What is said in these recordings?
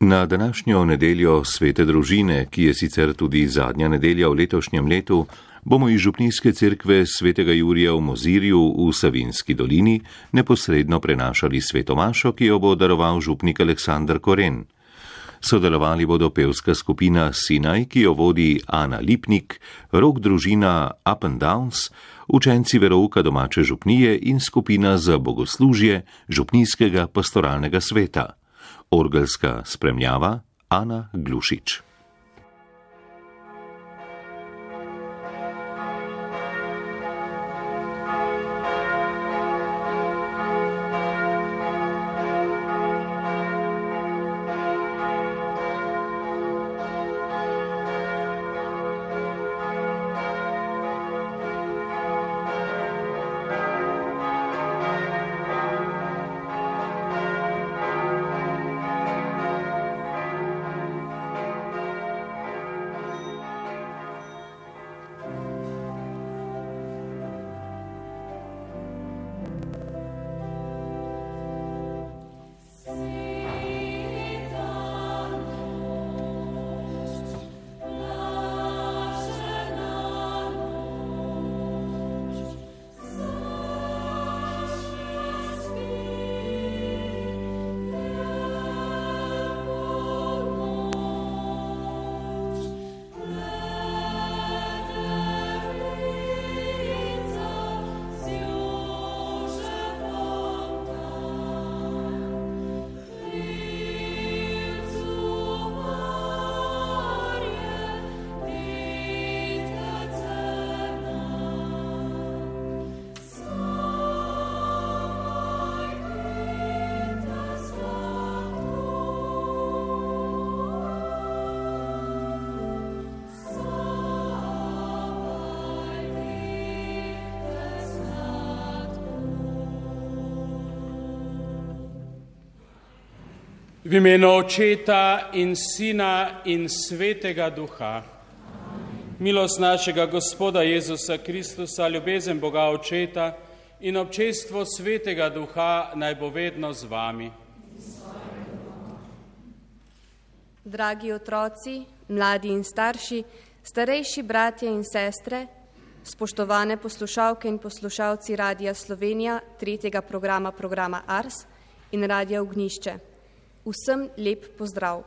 Na današnjo nedeljo svete družine, ki je sicer tudi zadnja nedelja v letošnjem letu, bomo iz Župnijske cerkve svetega Jurija v Mozirju v Savinski dolini neposredno prenašali svetomašo, ki jo bo daroval župnik Aleksandr Koren. Sodelovali bodo pevska skupina Sinaj, ki jo vodi Ana Lipnik, rok družina Up and Downs, učenci verouka domače župnije in skupina za bogoslužje župnijskega pastoralnega sveta. Orgelska spremljava Ana Glušič. V imenu Očeta in Sina in Svetega Duha. Milost našega Gospoda Jezusa Kristusa, ljubezen Boga Očeta in občestvo Svetega Duha naj bo vedno z vami. Dragi otroci, mladi in starši, starejši bratje in sestre, spoštovane poslušalke in poslušalci Radija Slovenija, tretjega programa programa Ars in Radija Ognišče. Vsem lep pozdrav.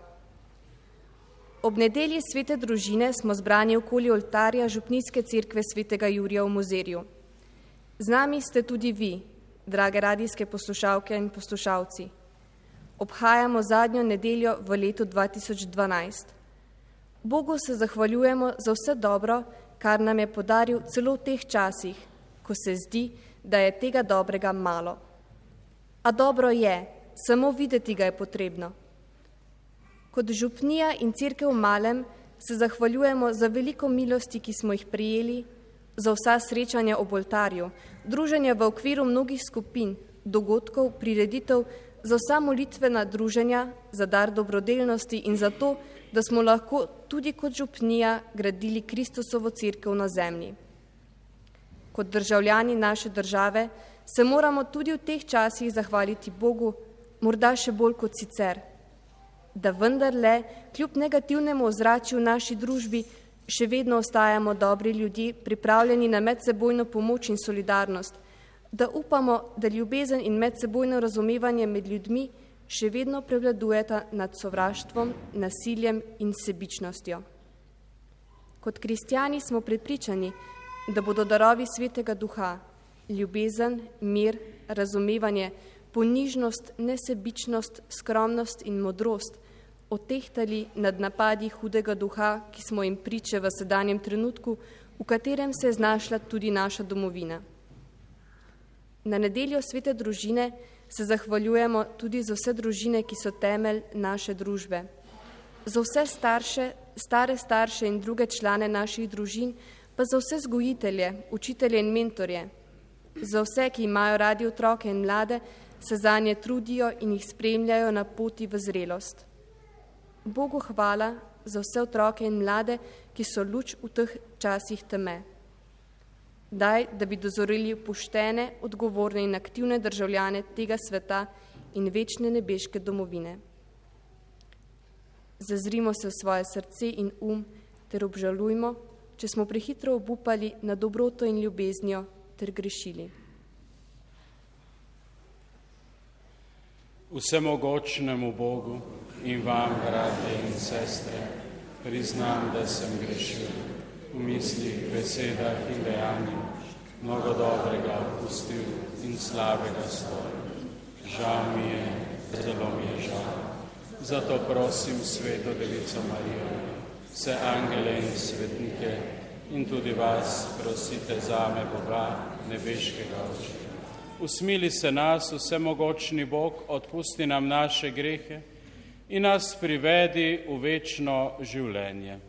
Ob nedelji svete družine smo zbrani okoli oltarja Župnijske cerkve svetega Jurija v Mozirju. Z nami ste tudi vi, drage radijske poslušalke in poslušalci. Obhajamo zadnjo nedeljo v letu 2012. Bogu se zahvaljujemo za vse dobro, kar nam je podaril celo v teh časih, ko se zdi, da je tega dobrega malo. A dobro je, samo videti ga je potrebno. Kot župnija in crkva v malem se zahvaljujemo za veliko milosti, ki smo jih prijeli, za vsa srečanja ob oltarju, druženja v okviru mnogih skupin, dogodkov, prireditev, za vsa molitvena druženja, za dar dobrodelnosti in za to, da smo lahko tudi kot župnija gradili Kristusovo crkvo na zemlji. Kot državljani naše države se moramo tudi v teh časih zahvaliti Bogu, morda še bolj kot sicer, da vendarle, kljub negativnemu ozračju v naši družbi, še vedno ostajamo dobri ljudje, pripravljeni na medsebojno pomoč in solidarnost, da upamo, da ljubezen in medsebojno razumevanje med ljudmi še vedno prevladujeta nad sovraštvom, nasiljem in sebičnostjo. Kot kristijani smo prepričani, da bodo darovi svetega duha, ljubezen, mir, razumevanje, ponižnost, nesebičnost, skromnost in modrost otehtali nad napadi hudega duha, ki smo jim priče v sedanjem trenutku, v katerem se je znašla tudi naša domovina. Na nedeljo svete družine se zahvaljujemo tudi za vse družine, ki so temelj naše družbe. Za vse starše, stare starše in druge člane naših družin, pa za vse zgojitelje, učitelje in mentorje. Za vse, ki imajo radi otroke in mlade, se za nje trudijo in jih spremljajo na poti v zrelost. Bogu hvala za vse otroke in mlade, ki so luč v teh časih teme. Daj, da bi dozorili poštene, odgovorne in aktivne državljane tega sveta in večne nebeške domovine. Zazrimo se v svoje srce in um ter obžalujmo, če smo prehitro obupali na dobroto in ljubeznijo ter grešili. Vsemogočnemu Bogu in vam, bratje in sestre, priznam, da sem grešil v mislih, besedah in dejanjih, mnogo dobrega opustil in slabega storil. Žal mi je, zelo mi je žal. Zato prosim sveto Devico Marijo, vse angele in svetnike in tudi vas prosite zame Boga, nebeškega očeta. Usmili se nas, vsemogočni Bog, odpusti nam naše grehe in nas privedi v večno življenje.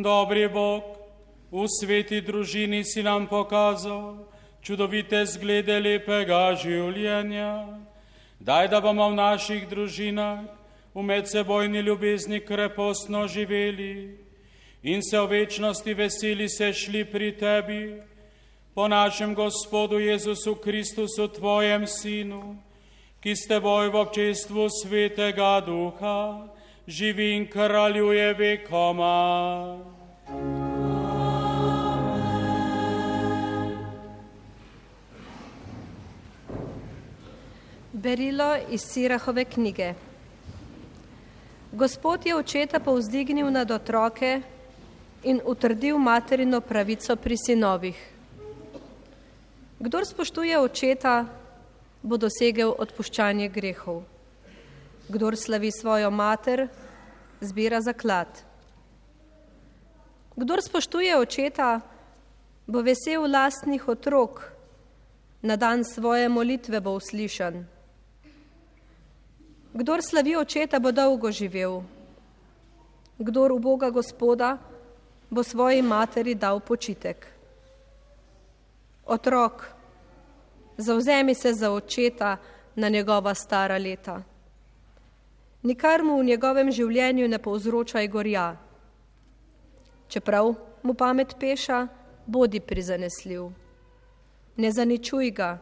Dobri Bog, v sveti družini si nam pokazal čudovite zglede lepega življenja. Daj, da bomo v naših družinah v medsebojni ljubezni krepostno živeli in se v večnosti veseli se šli pri tebi, po našem Gospodu Jezusu Kristusu, tvojem Sinu ki s teboj v občestvu svetega duha živi in kraljuje vekoma. Berilo iz Sirahove knjige. Gospod je očeta povzdignil nad otroke in utrdil materino pravico pri sinovih. Kdor spoštuje očeta, bo dosegel odpuščanje grehov. Kdor slavi svojo mater, zbira zaklad. Kdor spoštuje očeta, bo vesel lastnih otrok, na dan svoje molitve bo uslišan. Kdor slavi očeta, bo dolgo živel. Kdor v Boga Gospoda, bo svoji materi dal počitek. Otrok, Zauzemi se za očeta na njegova stara leta. Nikar mu v njegovem življenju ne povzročaj gorja. Čeprav mu pamet peša, bodi prizanesljiv. Ne zaničuj ga,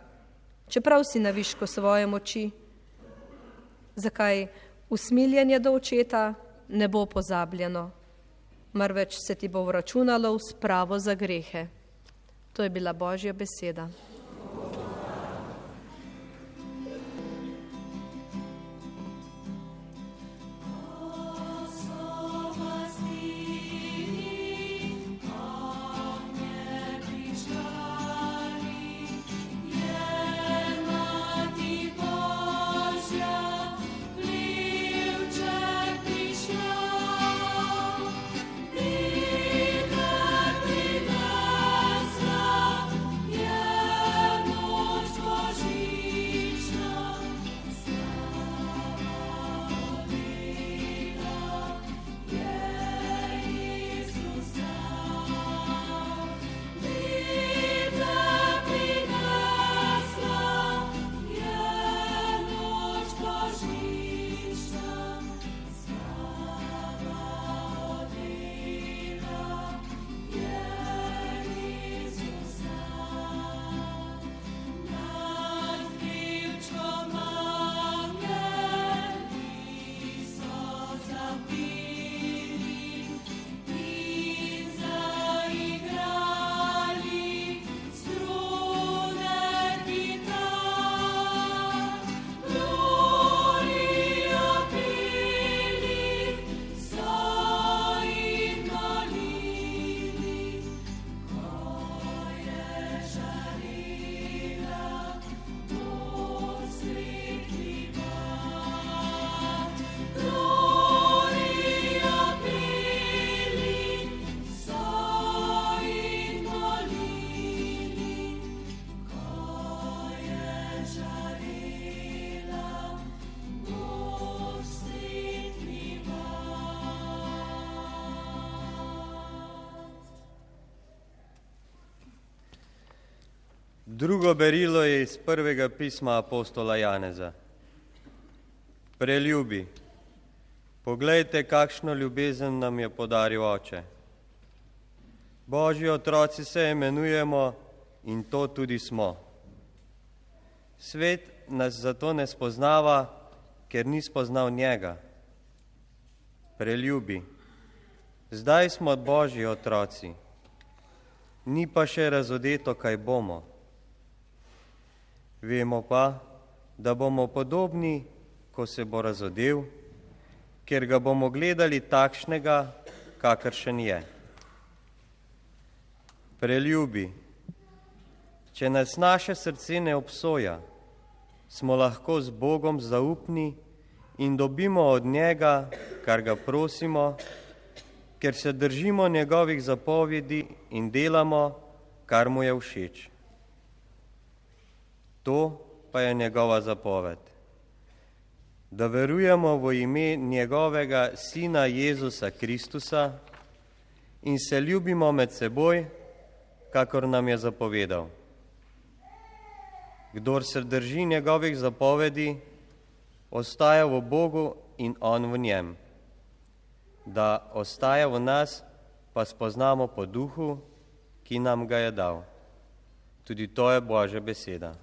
čeprav si na višku svoje moči. Zakaj usmiljenje do očeta ne bo pozabljeno, marveč se ti bo vračunalo v spravo za grehe. To je bila Božja beseda. Drugo berilo je iz prvega pisma apostola Janeza. Preljubi, poglejte, kakšno ljubezen nam je podaril oče. Božji otroci se imenujemo in to tudi smo. Svet nas zato ne spoznava, ker ni spoznal njega. Preljubi, zdaj smo Božji otroci, ni pa še razodeto, kaj bomo. Vemo pa, da bomo podobni, ko se bo razodel, ker ga bomo gledali takšnega, kakršen je. Preljubi, če nas naše srce ne obsoja, smo lahko z Bogom zaupni in dobimo od njega, kar ga prosimo, ker se držimo njegovih zapovedi in delamo, kar mu je všeč. To pa je njegova zapoved. Da verujemo v ime njegovega Sina Jezusa Kristusa in se ljubimo med seboj, kakor nam je zapovedal. Kdor se drži njegovih zapovedi, ostaja v Bogu in On v njem. Da ostaja v nas, pa spoznamo po duhu, ki nam ga je dal. Tudi to je Božja beseda.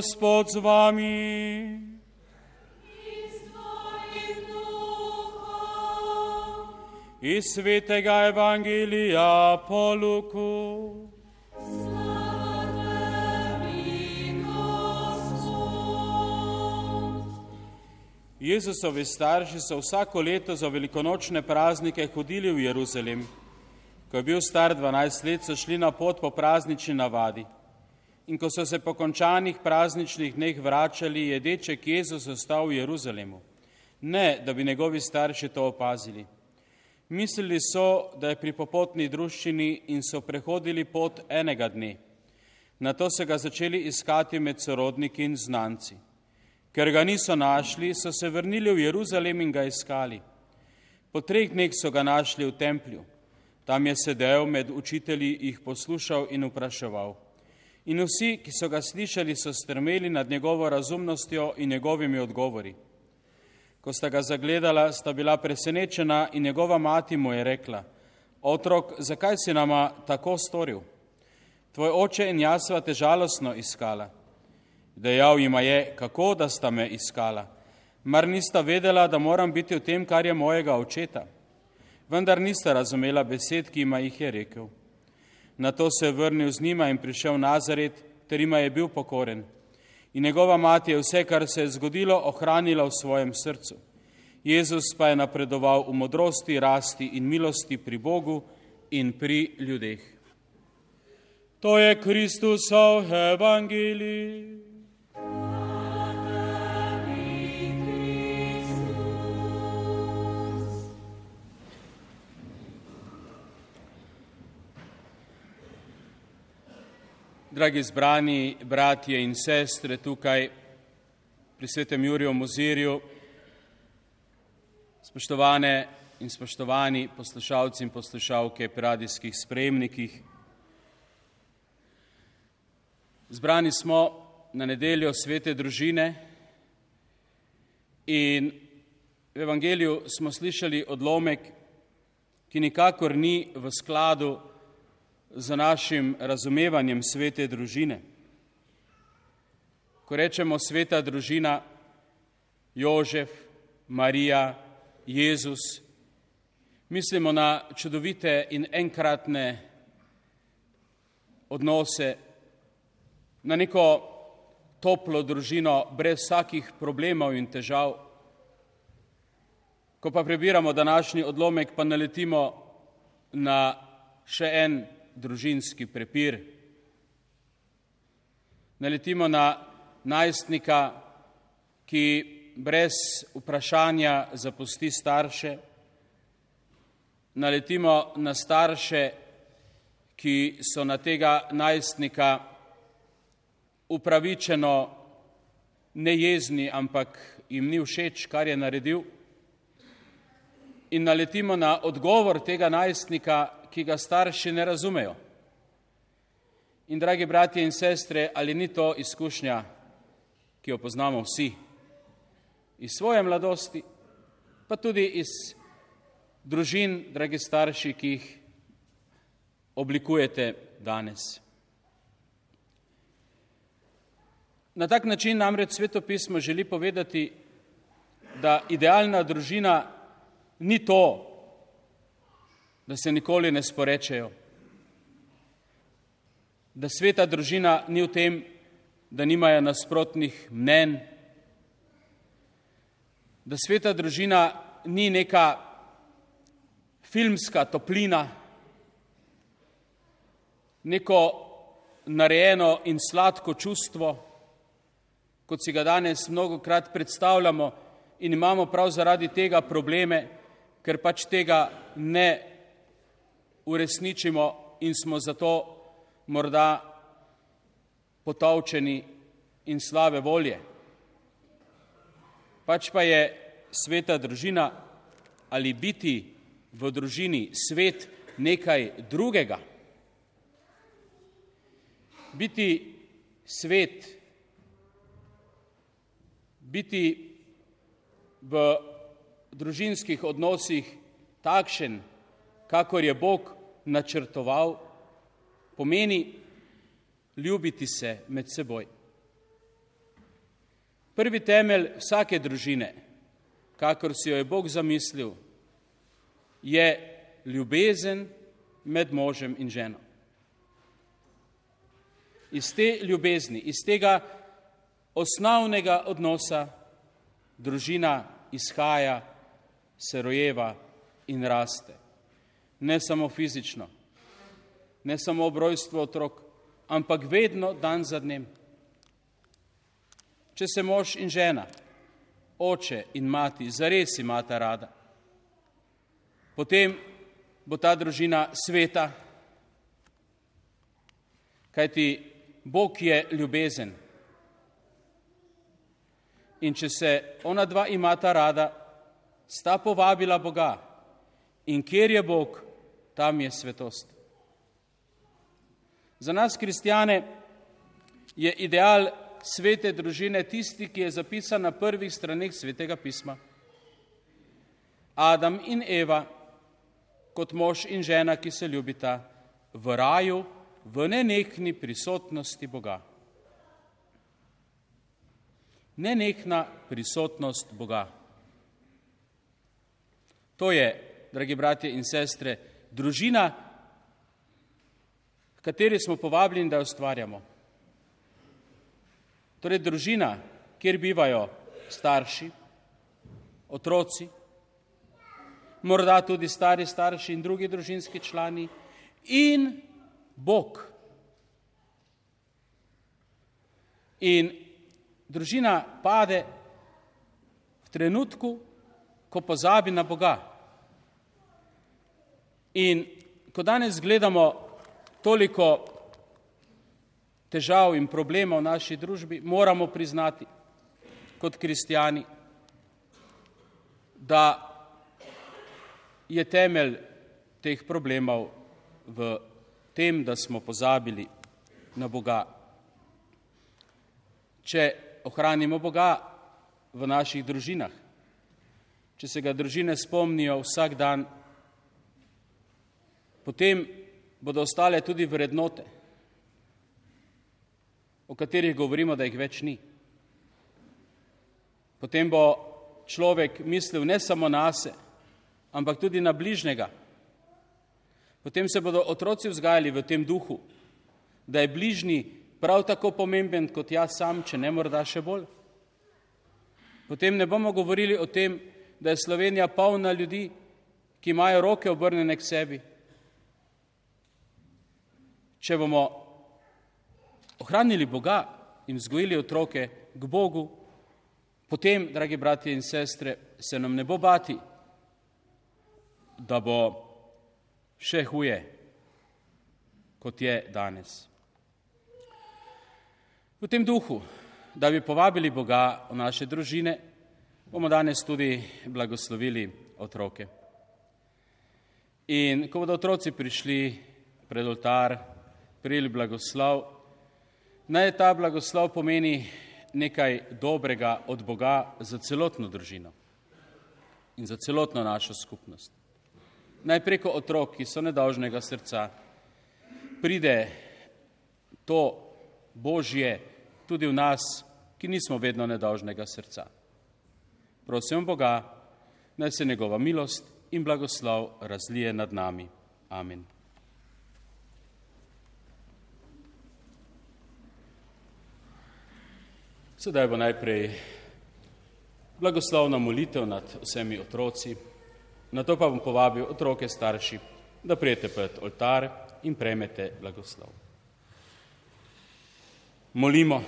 Gospod z vami. Iz svetega evangelija po Luku. Jezusovi starši so vsako leto za velikonočne praznike hodili v Jeruzalem. Ko je bil star 12 let, so šli na pot po praznični navadi. In ko so se po končanih prazničnih dneh vračali, je deček Jezus ostal v Jeruzalemu. Ne, da bi njegovi starši to opazili. Mislili so, da je pri popotni druščini in so prehodili pot enega dne. Na to so ga začeli iskati med sorodniki in znanci. Ker ga niso našli, so se vrnili v Jeruzalem in ga iskali. Po treh dneh so ga našli v templju. Tam je sedel med učitelji, jih poslušal in vpraševal. In vsi, ki so ga slišali, so strmeli nad njegovo razumnostjo in njegovimi odgovori. Ko sta ga zagledala, sta bila presenečena in njegova mati mu je rekla: Otrok, zakaj si nama tako storil? Tvoj oče in jaz sva te žalostno iskala. Dejal jima je, kako da sta me iskala. Mar nista vedela, da moram biti v tem, kar je mojega očeta? Vendar nista razumela besed, ki jima jih je rekel. Na to se je vrnil z njima in prišel Nazaret, ter jima je bil pokoren. In njegova mati je vse, kar se je zgodilo, ohranila v svojem srcu. Jezus pa je napredoval v modrosti, rasti in milosti pri Bogu in pri ljudeh. To je Kristusov evangelij. Dragi zbrani bratje in sestre tukaj pri svetem Juriju Mozirju, spoštovane in spoštovani poslušalci in poslušalke pri radijskih spremnikih. Zbrani smo na nedeljo svete družine in v evangeliju smo slišali odlomek, ki nikakor ni v skladu z našim razumevanjem svete družine. Ko rečemo sveta družina, Jožef, Marija, Jezus, mislimo na čudovite in enkratne odnose, na neko toplo družino brez vsakih problemov in težav. Ko pa prebiramo današnji odlomek, pa naletimo na še en družinski prepir. Naletimo na najstnika, ki brez vprašanja zapusti starše, naletimo na starše, ki so na tega najstnika upravičeno nejezni, ampak jim ni všeč, kar je naredil. In naletimo na odgovor tega najstnika, ki ga starši ne razumejo. In dragi bratje in sestre, ali ni to izkušnja, ki jo poznamo vsi iz svoje mladosti, pa tudi iz družin, dragi starši, ki jih oblikujete danes. Na tak način namreč svetopismo želi povedati, da idealna družina ni to, da se nikoli ne sporečejo. Da sveta družina ni v tem, da nimajo nasprotnih mnen, da sveta družina ni neka filmska toplina, neko narejeno in sladko čustvo, kot si ga danes mnogo krat predstavljamo in imamo prav zaradi tega probleme, ker pač tega ne uresničimo in smo zato morda potovčeni in slave volje. Pač pa je sveta družina ali biti v družini svet nekaj drugega. Biti svet, biti v družinskih odnosih takšen, kakor je Bog načrtoval, pomeni ljubiti se med seboj. Prvi temelj vsake družine, kakor si jo je Bog zamislil, je ljubezen med možem in ženo. Iz te ljubezni, iz tega osnovnega odnosa družina izhaja, se rojeva in raste ne samo fizično, ne samo obrojstvo otrok, ampak vedno dan za dnem. Če se mož in žena, oče in mati zares imata rada, potem bo ta družina sveta, kajti Bog je ljubezen. In če se ona dva imata rada, sta povabila Boga. In kjer je Bog, tam je svetost. Za nas, kristijane, je ideal svete družine tisti, ki je zapisan na prvih straneh svetega pisma. Adam in Eva, kot mož in žena, ki se ljubita, v raju, v nenehni prisotnosti Boga. nenehna prisotnost Boga. To je, dragi bratje in sestre, družina, v kateri smo povabljeni, da jo ustvarjamo. Torej, družina, kjer bivajo starši, otroci, morda tudi stari starši in drugi družinski člani in Bog. In družina pade v trenutku, ko pozabi na Boga. In ko danes gledamo toliko težav in problemov v naši družbi, moramo priznati kot kristijani, da je temelj teh problemov v tem, da smo pozabili na Boga. Če ohranimo Boga v naših družinah, če se ga družine spomnijo vsak dan, potem bodo ostale tudi vrednote, o katerih govorimo, da jih več ni. Potem bo človek mislil ne samo na sebe, ampak tudi na bližnjega. Potem se bodo otroci vzgajali v tem duhu, da je bližnji prav tako pomemben kot jaz sam, če ne morda še bolj. Potem ne bomo govorili o tem, da je Slovenija polna ljudi, ki imajo roke obrnjene k sebi. Če bomo ohranili Boga in vzgojili otroke k Bogu, potem, dragi bratje in sestre, se nam ne bo bati, da bo še huje, kot je danes. V tem duhu, da bi povabili Boga v naše družine, bomo danes tudi blagoslovili otroke. In ko bodo otroci prišli pred oltar, prijeli blagoslov, Naj ta blagoslov pomeni nekaj dobrega od Boga za celotno družino in za celotno našo skupnost. Naj preko otrok, ki so nedolžnega srca, pride to Božje tudi v nas, ki nismo vedno nedolžnega srca. Prosim Boga, naj se njegova milost in blagoslov razlije nad nami. Amen. Sedaj bo najprej blagoslovna molitev nad vsemi otroci, na to pa bom povabil otroke starši, da prijete pred oltar in prejmete blagoslov. Molimo.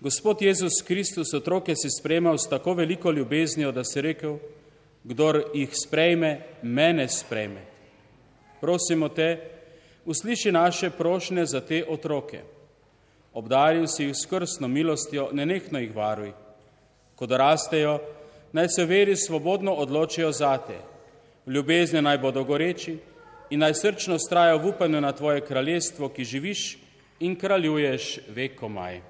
Gospod Jezus Kristus otroke si spremal s tako veliko ljubeznijo, da si rekel, kdor jih sprejme, mene sprejme. Prosimo te, usliši naše prošnje za te otroke obdaril si jih s krstno milostjo, nenehno jih varuj. Ko dorastejo, naj se veri svobodno odločijo zate, v ljubezni naj bodo goreči in naj srčno strajo v upanju na tvoje kraljestvo, ki živiš in kraljuješ vekomaj.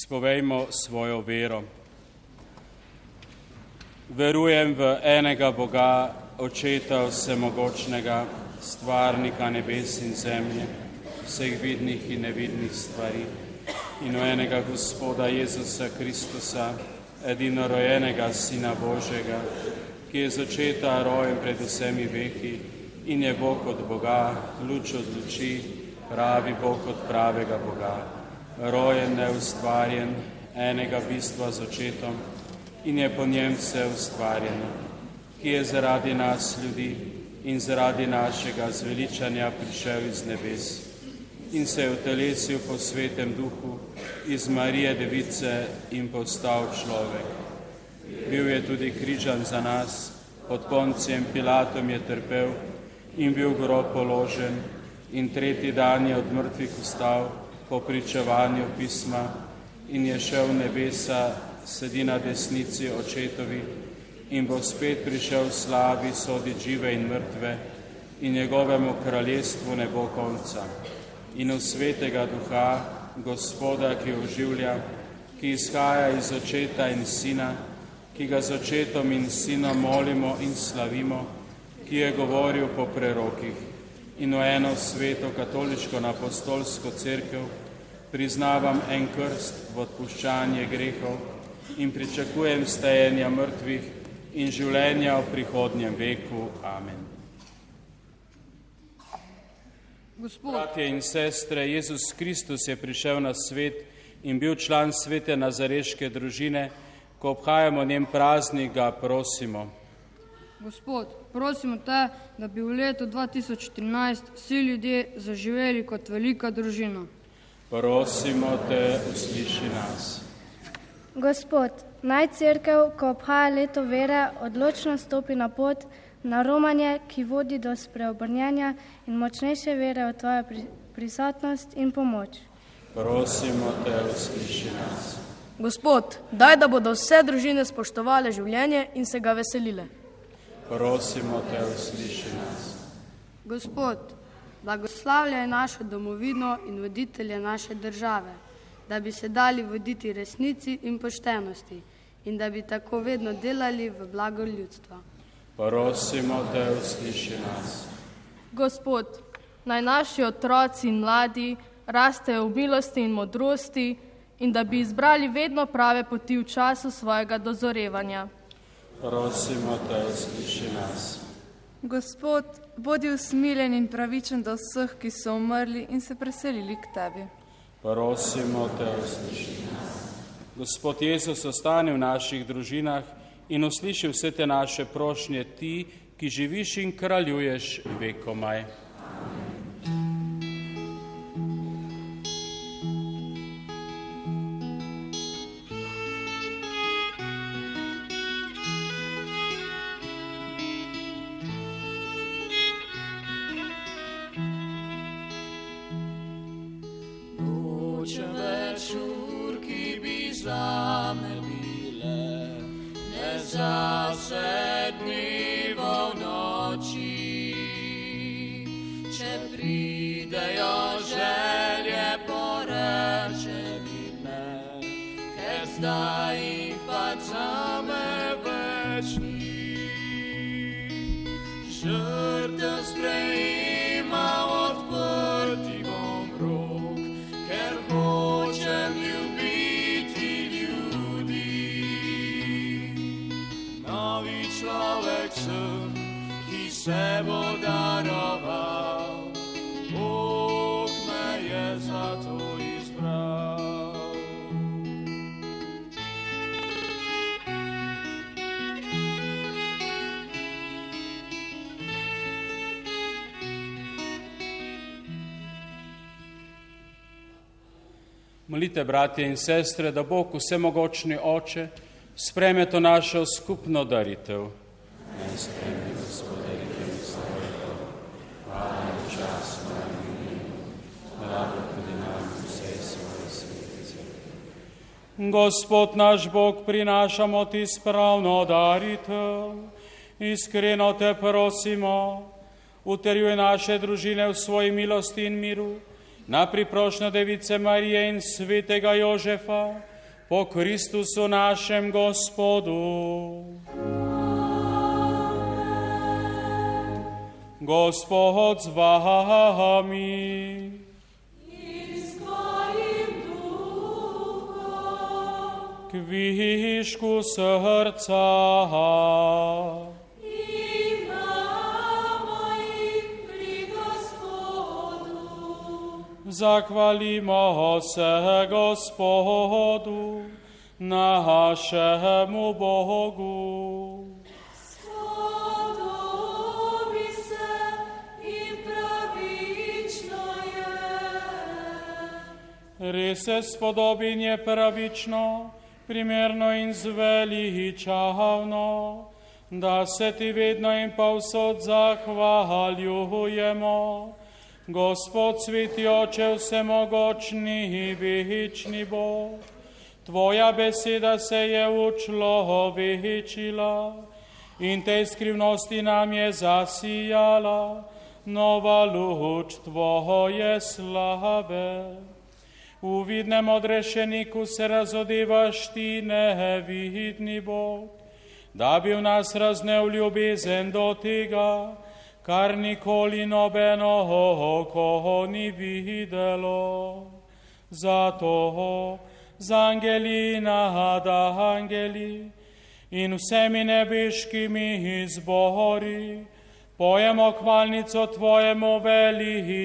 Izpovejmo svojo vero. Verujem v enega Boga, Očeta Vsemogočnega, stvarnika nebes in zemlje, vseh vidnih in nevidnih stvari, in v enega Gospoda Jezusa Kristusa, edino rojenega Sina Božjega, ki je z očeta rojen pred vsemi veki in je Bog od Boga, luč od luči, pravi Bog od pravega Boga rojen, neustvarjen, enega bistva z očetom in je po njem vse ustvarjeno, ki je zaradi nas ljudi in zaradi našega zveličanja prišel iz nebes in se je utelesil po svetem duhu iz Marije Device in postal človek. Bil je tudi križan za nas, pod poncijem Pilatom je trpel in bil grob položen in tretji dan je od mrtvih vstal po pričevanju pisma in je šel v nebesa, sedi na desnici očetovi in bo spet prišel v slavi soditi žive in mrtve in njegovemu kraljestvu ne bo konca. In v svetega duha, gospoda, ki oživlja, ki izhaja iz očeta in sina, ki ga z očetom in sinom molimo in slavimo, ki je govoril po prerokih in v eno sveto katoliško apostolsko cerkev priznavam en krst v odpuščanje grehov in pričakujem stajenja mrtvih in življenja v prihodnjem veku. Amen. Gospod, Bratje in sestre, Jezus Kristus je prišel na svet in bil član svete nazareške družine. Ko obhajamo njen praznik, ga prosimo. Gospod, prosimo te, da bi v letu 2013 vsi ljudje zaživeli kot velika družina. Prosimo te, usliši nas. Gospod, naj crkev, ko obhaja leto vere, odločno stopi na pot na romanje, ki vodi do spreobrnjenja in močnejše vere v tvojo pri- prisotnost in pomoč. Prosimo te, usliši nas. Gospod, daj, da bodo vse družine spoštovale življenje in se ga veselile. Prosimo te, usliši nas. Gospod, blagoslavljaj našo domovino in voditelje naše države, da bi se dali voditi resnici in poštenosti in da bi tako vedno delali v blago ljudstva. Prosimo te, usliši nas. Gospod, naj naši otroci in mladi rastejo v milosti in modrosti in da bi izbrali vedno prave poti v času svojega dozorevanja. Prosimo te, usliši nas. Gospod, bodi usmiljen in pravičen do vseh, ki so umrli in se preselili k tebi. Prosimo te, usliši nas. Gospod Jezus, ostani v naših družinah in usliši vse te naše prošnje ti, ki živiš in kraljuješ vekomaj. Daroval, Bog me je za to izbral. Molite, bratje in sestre, da Bog vsemogočni Oče spreme to našo skupno daritev. Naj spreme gospodaritev svojega, hvala na čas, rado tudi nam vse svoje svetice. Gospod naš Bog, prinašamo ti spravno daritev, iskreno te prosimo, uterjuj naše družine v svoji milosti in miru, na priprošnjo Device Marije in svetega Jožefa, po Kristusu našem Gospodu. Gospod z vami. Kvišku srca. Zahvalimo se Gospodu, našemu Bogu. Res se spodobin je pravično, primerno in zveličavno, da se ti vedno in povsod zahvaljujemo. Gospod sveti oče vsemogočni, večni Bog, tvoja beseda se je učlovečila in tej skrivnosti nam je zasijala nova luč tvoje slave. V vidnem odrešeniku se razodevaš ti nevidni Bog, da bi v nas raznev ljubezen do tega, kar nikoli nobeno oko ni videlo. Zato z angeli nad angeli in vsemi nebeškimi zbori pojemo hvalnico tvojemu veličastvu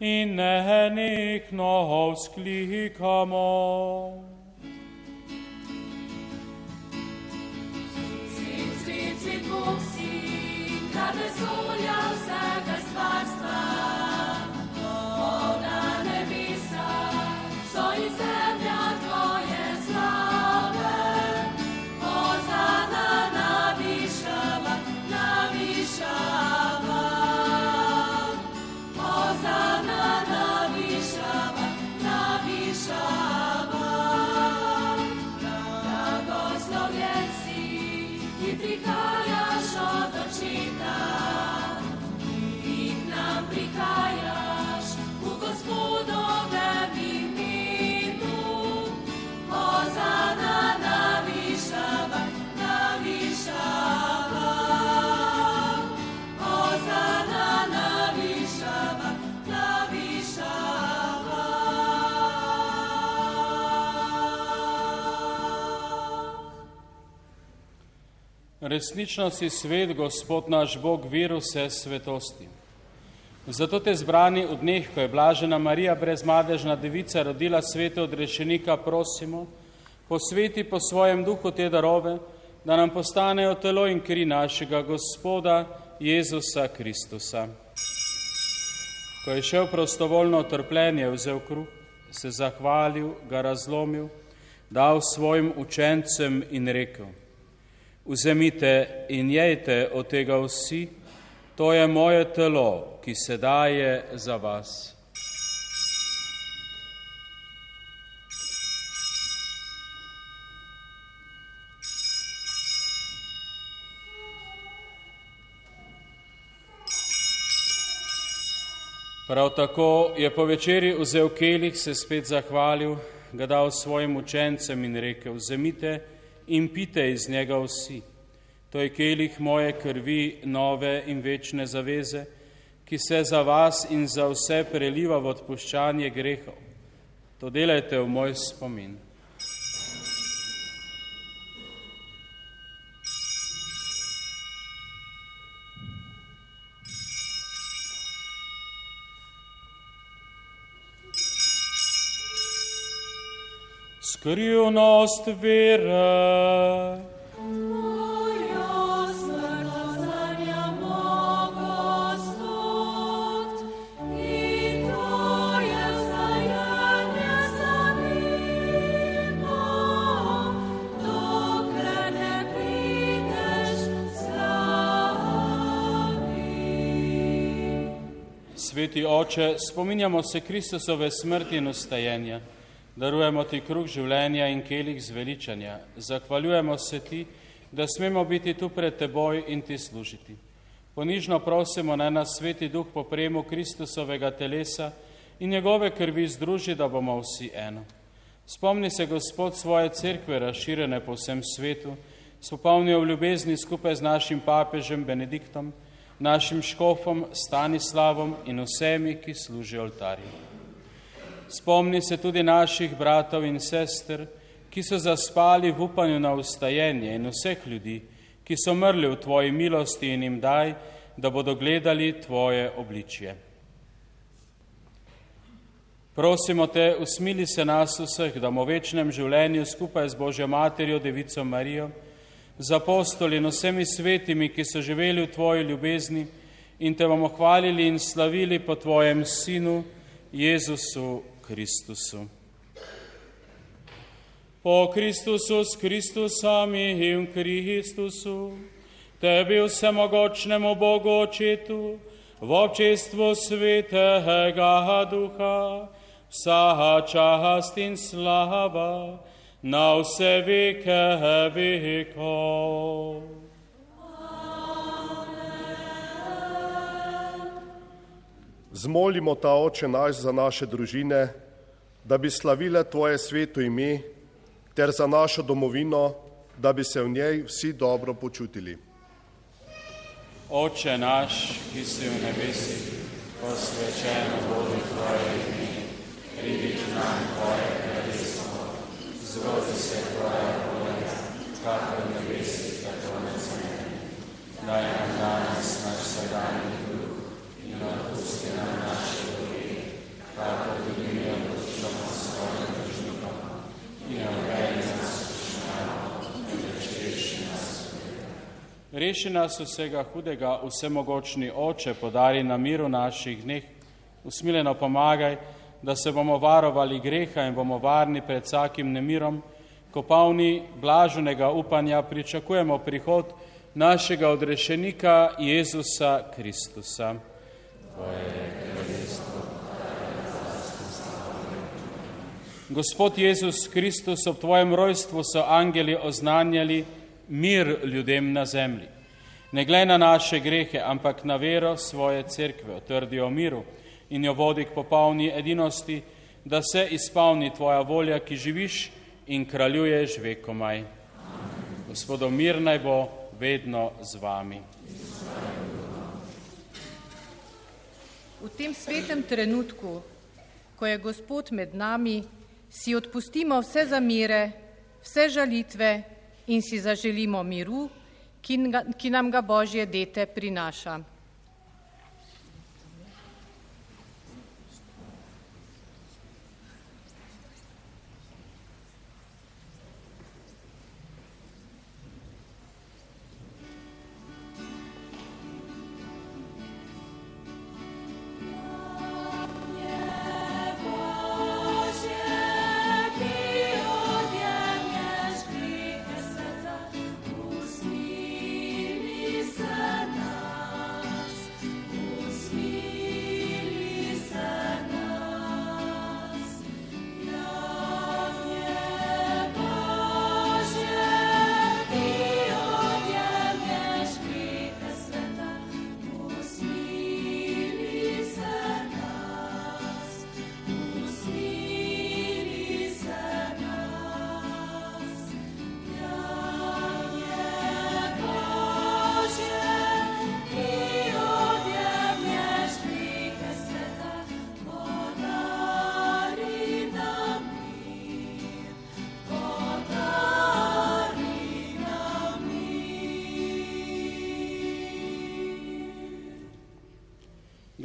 in nec nos clicamo. Resnično si svet, Gospod naš Bog, vir vse svetosti. Zato te zbrani v dneh, ko je blažena Marija brezmadežna devica rodila svete odrešenika, prosimo, posveti po svojem duhu te darove, da nam postanejo telo in kri našega Gospoda Jezusa Kristusa. Ko je šel prostovoljno trpljenje, vzel kruh, se zahvalil, ga razlomil, dal svojim učencem in rekel, Vzemite in jejte od tega vsi, to je moje telo, ki se daje za vas. Prav tako je po večeri vzel kelih, se spet zahvalil, ga dal svojim učencem in rekel: Vzemite in pite iz njega vsi. To je kelih moje krvi, nove in večne zaveze, ki se za vas in za vse preliva v odpuščanje grehov. To delajte v moj spomin. Skrivnost vere. Sveti oče, spominjamo se Kristusove smrti in ustajenja. Darujemo ti kruh življenja in kelih zveličanja. Zahvaljujemo se ti, da smemo biti tu pred teboj in ti služiti. Ponižno prosimo, naj nas sveti duh po prejemu Kristusovega telesa in njegove krvi združi, da bomo vsi eno. Spomni se, Gospod, svoje cerkve razširjene po vsem svetu, spopolnijo v ljubezni skupaj z našim papežem Benediktom, našim škofom Stanislavom in vsemi, ki služijo oltarju. Spomni se tudi naših bratov in sester, ki so zaspali v upanju na ustajenje in vseh ljudi, ki so mrli v tvoji milosti in jim daj, da bodo gledali tvoje obličje. Prosimo te, usmili se nas vseh, da bomo v večnem življenju skupaj z Božjo materjo, Devico Marijo, z apostoli in vsemi svetimi, ki so živeli v tvoji ljubezni in te bomo hvalili in slavili po tvojem sinu, Jezusu Kristusu. Po Kristusu s Kristusami in Kristusu, tebi vsemogočnemu Bogu očetu, v občestvu svetega duha, vsa čast in slava, na vse veke vekov. Zmolimo ta oče naš za naše družine, da bi slavile tvoje sveto ime, ter za našo domovino, da bi se v njej vsi dobro počutili. Oče naš, ki si v nebesih, posvečeno bodi tvoje ime, pridi k nam tvoje kraljestvo, zgodi se tvoja volja, kako v nebesih, tako na zemlji. Daj nam danes naš in odpusti nam naše dolge, kako tudi mi odpuščamo svojim dolžnikom. In reši nas. Reši nas vsega hudega, vsemogočni Oče, podari na miru naših dneh, usmiljeno pomagaj, da se bomo varovali greha in bomo varni pred vsakim nemirom, ko polni blaženega upanja pričakujemo prihod našega odrešenika Jezusa Kristusa. Gospod Jezus Kristus, ob tvojem rojstvu so angeli oznanjali mir ljudem na zemlji. Ne glej na naše grehe, ampak na vero svoje cerkve, otrdi o miru in jo vodi k popolni edinosti, da se izpolni tvoja volja, ki živiš in kraljuješ vekomaj. Gospodo, mir naj bo vedno z vami. V tem svetem trenutku, ko je Gospod med nami, si odpustimo vse zamire, vse žalitve in si zaželimo miru, ki, ki nam ga Božje dete prinaša.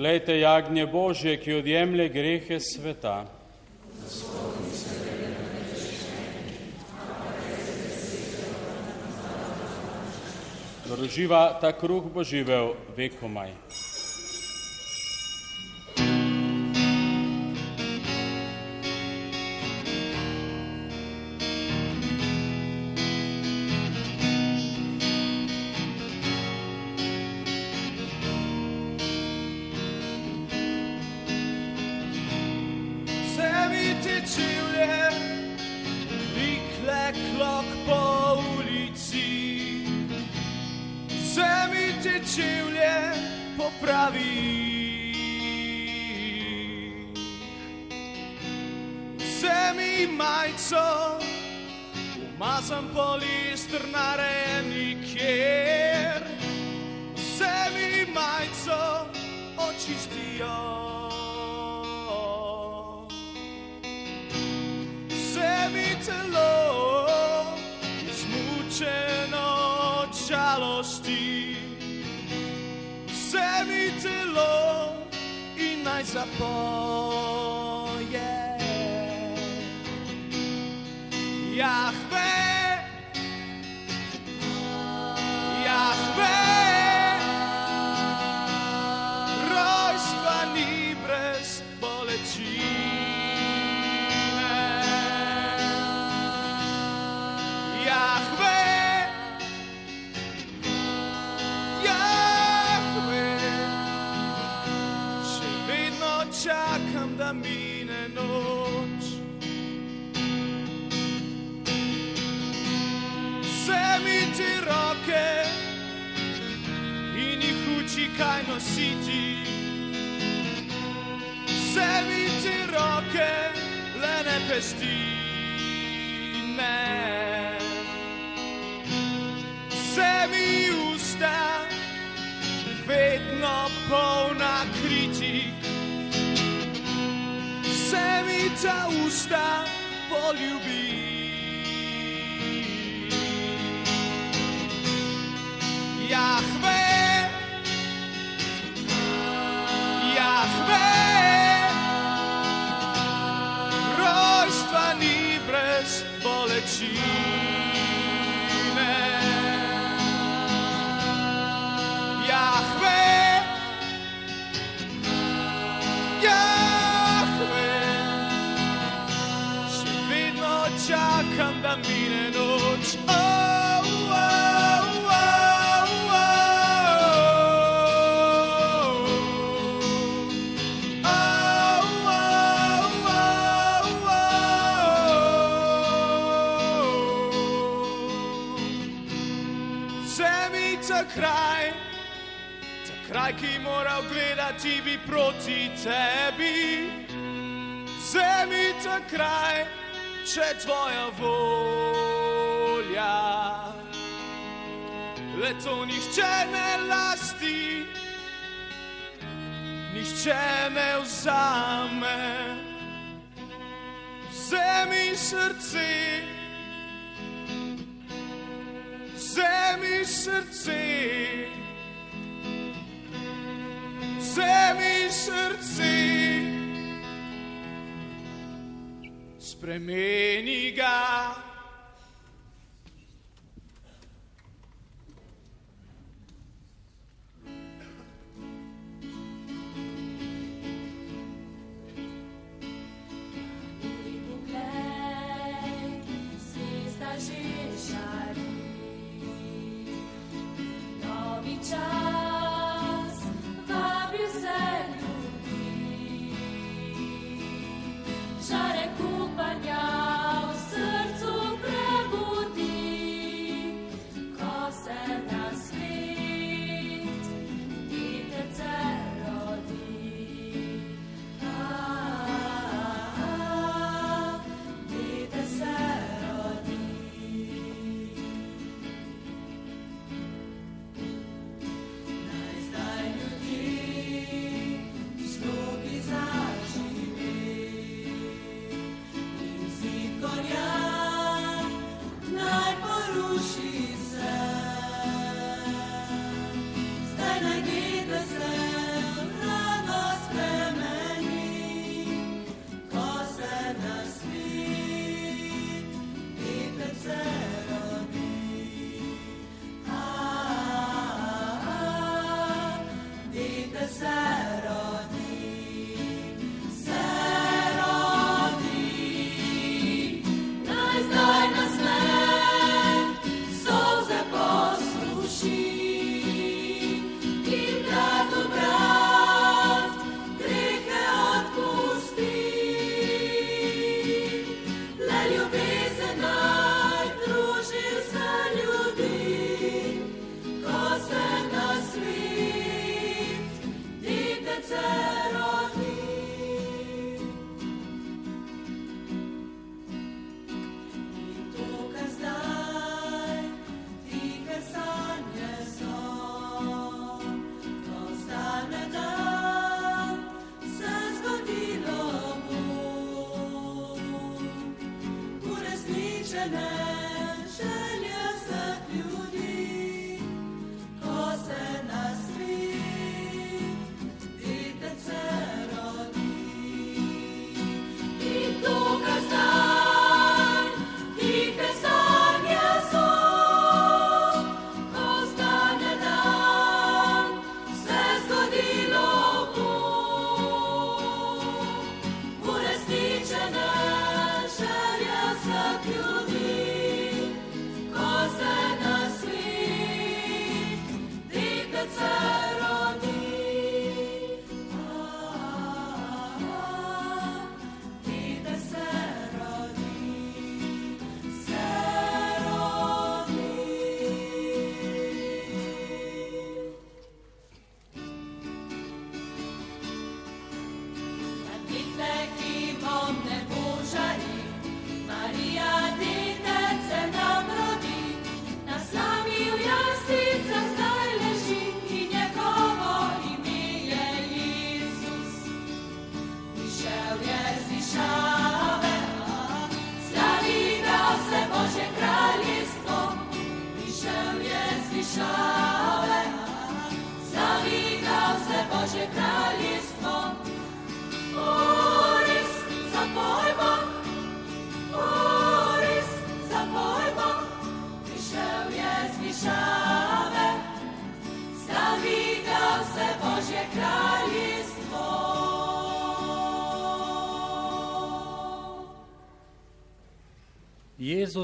Glejte, jagnje Božje, ki odjemlje grehe sveta. Roživa ta kruh bo živel vekomaj. Mi telo in naj pesti. Ne. Vse mi usta, vedno polna kritik. Vse mi ta usta poljubi. Jahve, čakam, da mine noč. Oh, oh, oh, oh. Vzemi ta kraj, ta kraj, ki moral gledati bi proti tebi. Vzemi ta kraj, če tvoja volja. Le to nihče ne lasti, nihče ne vzame. Vzemi srce, vzemi srce, vzemi srce, Spremeniga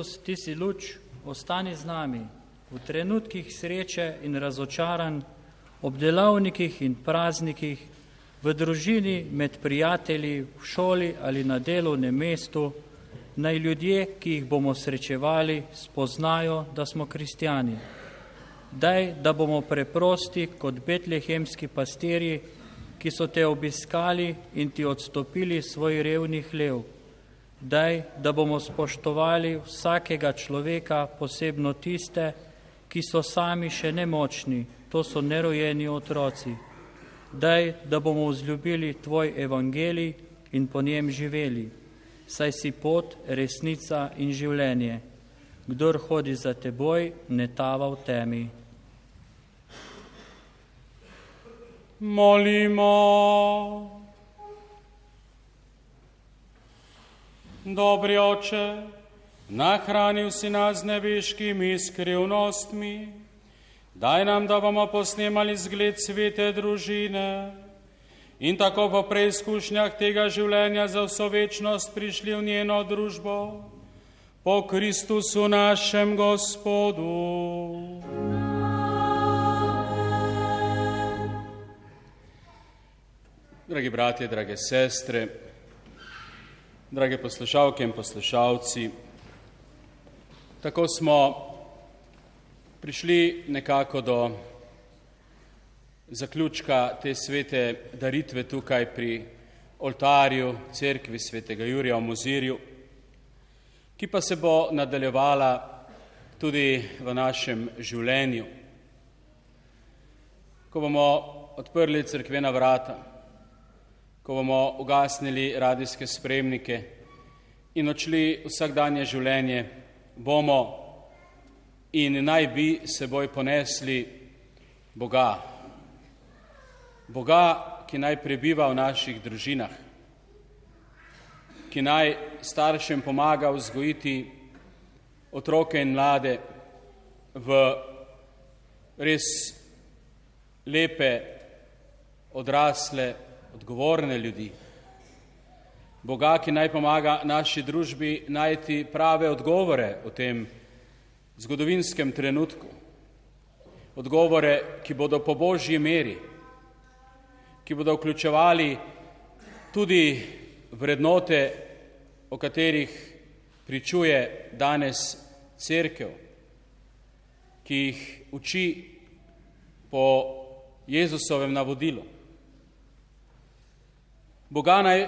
Jezus, ti si luč, ostani z nami v trenutkih sreče in razočaranj, ob delavnikih in praznikih, v družini, med prijatelji, v šoli ali na delovnem mestu, naj ljudje, ki jih bomo srečevali, spoznajo, da smo kristijani. Daj, da bomo preprosti kot betlehemski pastirji, ki so te obiskali in ti odstopili svoj revni hlev. Daj, da bomo spoštovali vsakega človeka, posebno tiste, ki so sami še nemočni, to so nerojeni otroci. Daj, da bomo vzljubili tvoj evangelij in po njem živeli, saj si pot, resnica in življenje. Kdor hodi za teboj, ne tava v temi. Molimo. Dobri oče, nahranil si nas z nebeškimi skrivnostmi, daj nam, da bomo posnemali zgled svete družine in tako po preizkušnjah tega življenja za vso večnost prišli v njeno družbo, po Kristusu našem Gospodu. Dragi bratje, drage sestre, drage poslušalke in poslušalci, tako smo prišli nekako do zaključka te svete daritve tukaj pri oltarju cerkvi svetega Jurija v Mozirju, ki pa se bo nadaljevala tudi v našem življenju. Ko bomo odprli cerkvena vrata, ko bomo ugasnili radijske spremnike in odšli vsakdanje življenje, bomo in naj bi seboj ponesli Boga. Boga, ki naj prebiva v naših družinah, ki naj staršem pomaga vzgojiti otroke in mlade v res lepe, odrasle, odgovorne ljudi. Boga, ki naj pomaga naši družbi najti prave odgovore v tem zgodovinskem trenutku. Odgovore, ki bodo po božji meri, ki bodo vključevali tudi vrednote, o katerih pričuje danes cerkev, ki jih uči po Jezusovem navodilu. Boga naj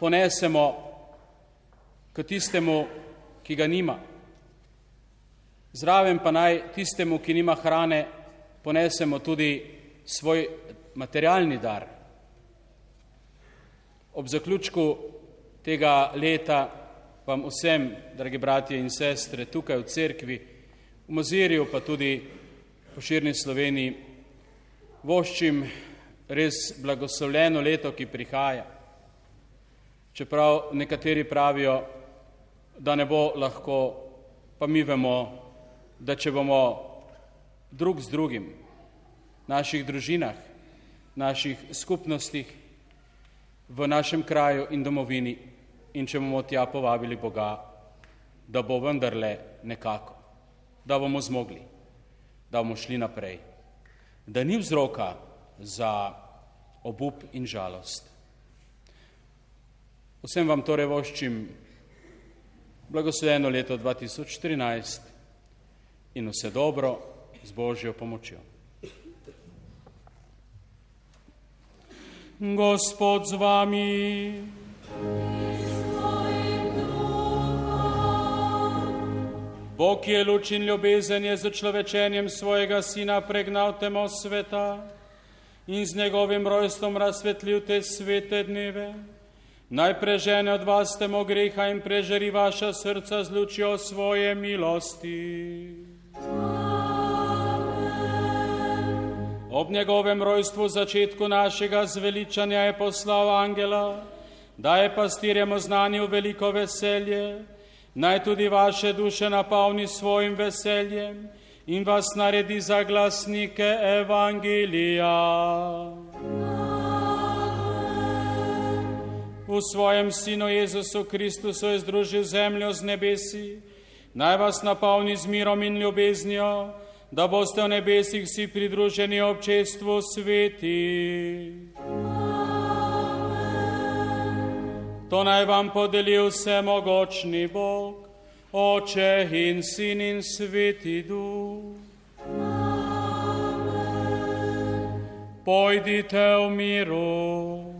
ponesemo k tistemu, ki ga nima. Zraven pa naj tistemu, ki nima hrane, ponesemo tudi svoj materialni dar. Ob zaključku tega leta vam vsem, dragi bratje in sestre, tukaj v cerkvi, v Mozirju, pa tudi po širni Sloveniji, voščim res blagoslovljeno leto, ki prihaja. Čeprav nekateri pravijo, da ne bo lahko, pa mi vemo, da če bomo drug z drugim, naših družinah, naših skupnostih, v našem kraju in domovini, in če bomo tja povabili Boga, da bo vendarle nekako, da bomo zmogli, da bomo šli naprej, da ni vzroka za obup in žalost. Vsem vam torej voščim blagoslovljeno leto 2014 in vse dobro z Božjo pomočjo. Gospod z vami. Bog je luč in ljubezen je z človečenjem svojega sina pregnal temo sveta in z njegovim rojstvom razsvetlil te svete dneve. Naj prežene od vas temo greha in prežari vaša srca z lučjo svoje milosti. Ob njegovem rojstvu, začetku našega zveličanja, je poslal angela, da je pastirjem oznanil veliko veselje, naj tudi vaše duše napolni svojim veseljem in vas naredi za glasnike Evangelija. V svojem sinu Jezusu Kristusu je združil zemljo z nebesi, naj vas napolni z mirom in ljubeznijo, da boste v nebesih si pridruženi občestvu sveti. To naj vam podeli vsemogočni Bog, Oče in Sin in Sveti Duh. Pojdite v miru.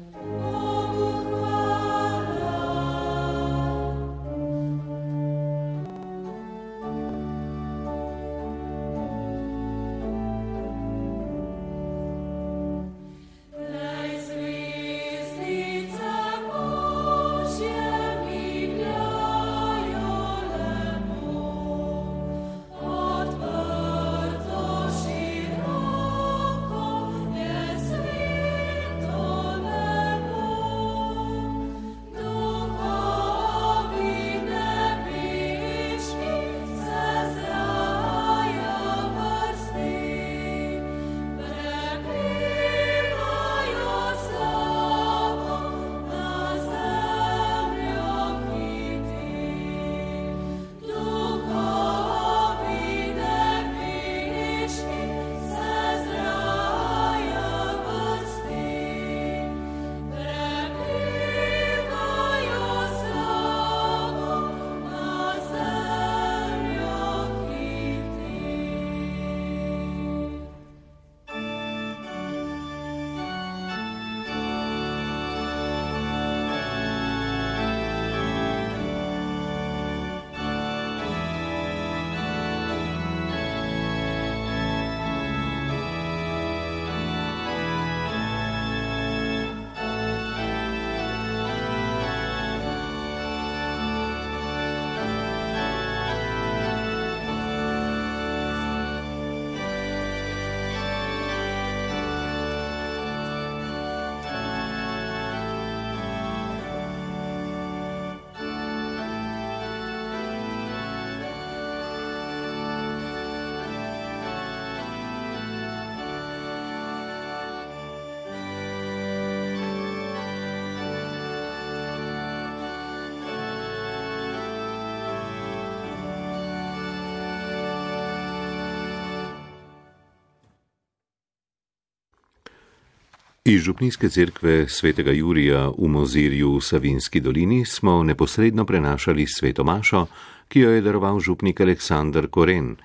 Iz Župnijske cerkve svetega Jurija v Mozirju v Savinski dolini smo neposredno prenašali svetomašo, ki jo je daroval župnik Aleksandr Koren.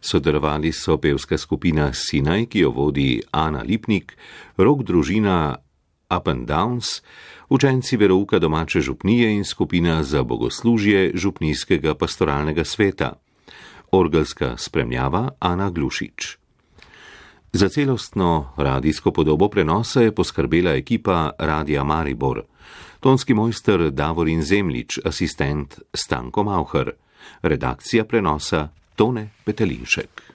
Sodelovali so pevska skupina Sinaj, ki jo vodi Ana Lipnik, rok družina Up and Downs, učenci verouka domače župnije in skupina za bogoslužje župnijskega pastoralnega sveta. Orgelska spremljava Ana Glušič. Za celostno radijsko podobo prenosa je poskrbela ekipa Radija Maribor, tonski mojster Davorin Zemlič, asistent Stanko Mauher, redakcija prenosa Tone Petelinšek.